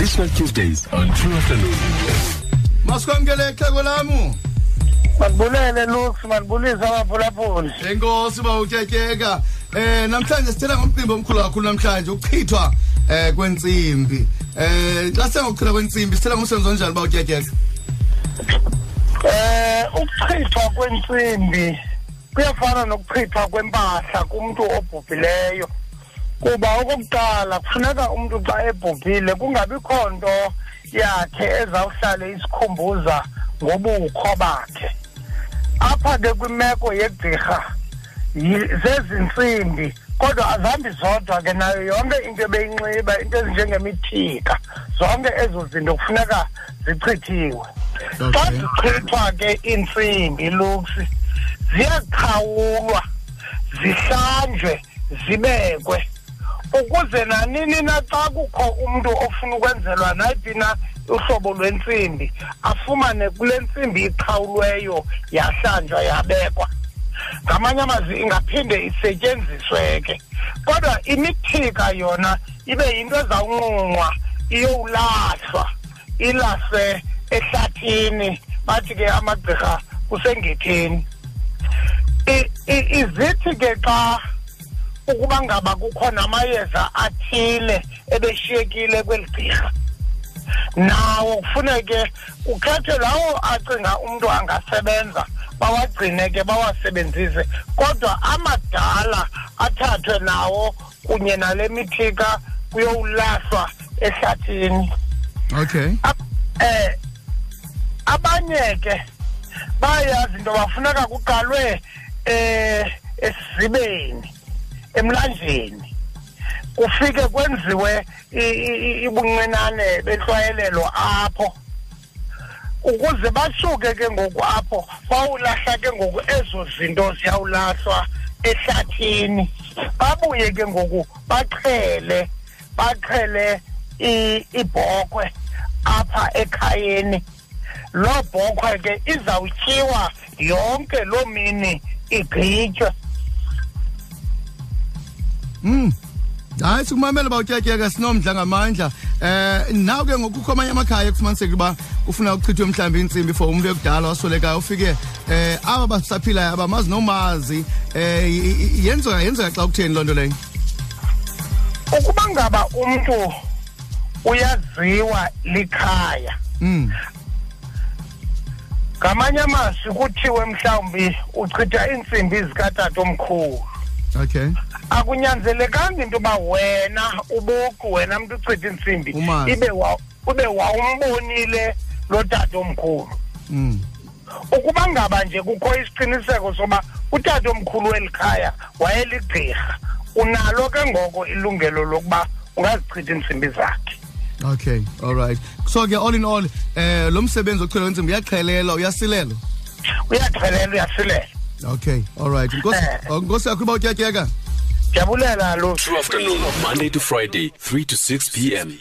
Traditional Tuesdays on True Afternoon. Masikwamkele xhego lamu. Mandibulele Lux, mandibulise abaphulaphuli. Enkosi ba utyatyeka. Eh namhlanje sithela ngomcimbi omkhulu kakhulu namhlanje ukuchithwa eh kwentsimbi. Eh xa sengokuchithwa kwentsimbi sithela ngomsebenzi onjani ba utyatyeka? Eh ukuchithwa kwentsimbi kuyafana nokuchithwa kwempahla kumuntu obhubhileyo. Kuba okokuqala kufuneka umuntu xa ebhubhile kungabikho nto yakhe ezawuhlale isikhumbuza ngobukho bakhe. apha ke kwimeko yegqirha zezintsimbi kodwa azihambi zodwa ke nayo yonke into ebeyinxiba into ezinjengemithika zonke ezo zinto kufuneka zichithiwe. Xa zichithwa ke iintsimbi luksi ziyaqhawulwa zihlanjwe zibekwe. Ukuze nanini na xa kukho umntu ofuna ukwenzelwa nayiphi na uhlobo lwentsimbi afumane kule ntsimbi iqhawulweyo yahlanjwa yabekwa. Ngamanye amazwi ingaphinde isetyenziswe ke. Kodwa imithika yona ibe yinto ezawunqunqwa iyowulahlwa ilahlwe ehlathini bathi ke amagqirha kusengetheni izithi ke xa ukuba ngaba kukho namayeza athile ebeshiyekile kweli gqirha nawo kufuneke ukhethe lawo acinga umntu angasebenza bawagcine ke bawasebenzise kodwa amadala athathwe nawo kunye nale mithika kuyowulahlwa ehlathini. Okay. eh abanye ke bayazi into bafuneka kuqalwe eh esizibeni. Emlanjeni kufike kwenziwe ibuncinane behlwayelelo apho. Ukuze basuke ke ngoku apho bawulahla ke ngoku ezo zinto ziyawulahlwa ehlathini. Babuye ke ngoku baqhele baqhele ibhokhwe apha ekhayeni. Loo bhokhwe ke izawutyiwa yonke loo mini igqitywe. Mm. Hayi sikumamela bawutyatyeka sinomdla ngamandla. Eh naw ke ngokukho amanye amakhaya ekufumaniseka uba kufuna ukuchithwa mhlawumbi intsimbi for umuntu ekudala oswelekayo ufike eh aba basaphilayo abamazi nomazi eh yenzeka yenzeka xa ukutheni loo nto leyo. ukuba ngaba umntu uyaziwa likhaya Mm. ngamanye amazwi kuthiwe mhlawumbi uchitha iintsimbi zikatata omkhulu Okay. akunyanzelekanga into yoba wena ubuqu wena mntu uchitha intsimbi Umazi. ibe wa ube wawumbonile lo tata omkhulu Mm. ukuba ngaba nje kukho isiqiniseko soba utata omkhulu weli khaya wayeligqirha unalo ke ngoko ilungelo lokuba ungazichitha iintsimbi zakhe Okay. All right. So ke all in all eh lo msebenzi wokuchwela intsimbi uyaqhelela uyasilelo. uyaqhelela uyasilela okay all right. Nkosi uh, kakhulu uba utyatyeka ndiyabulela lo two afternoon monday to friday 3 to 6 p m.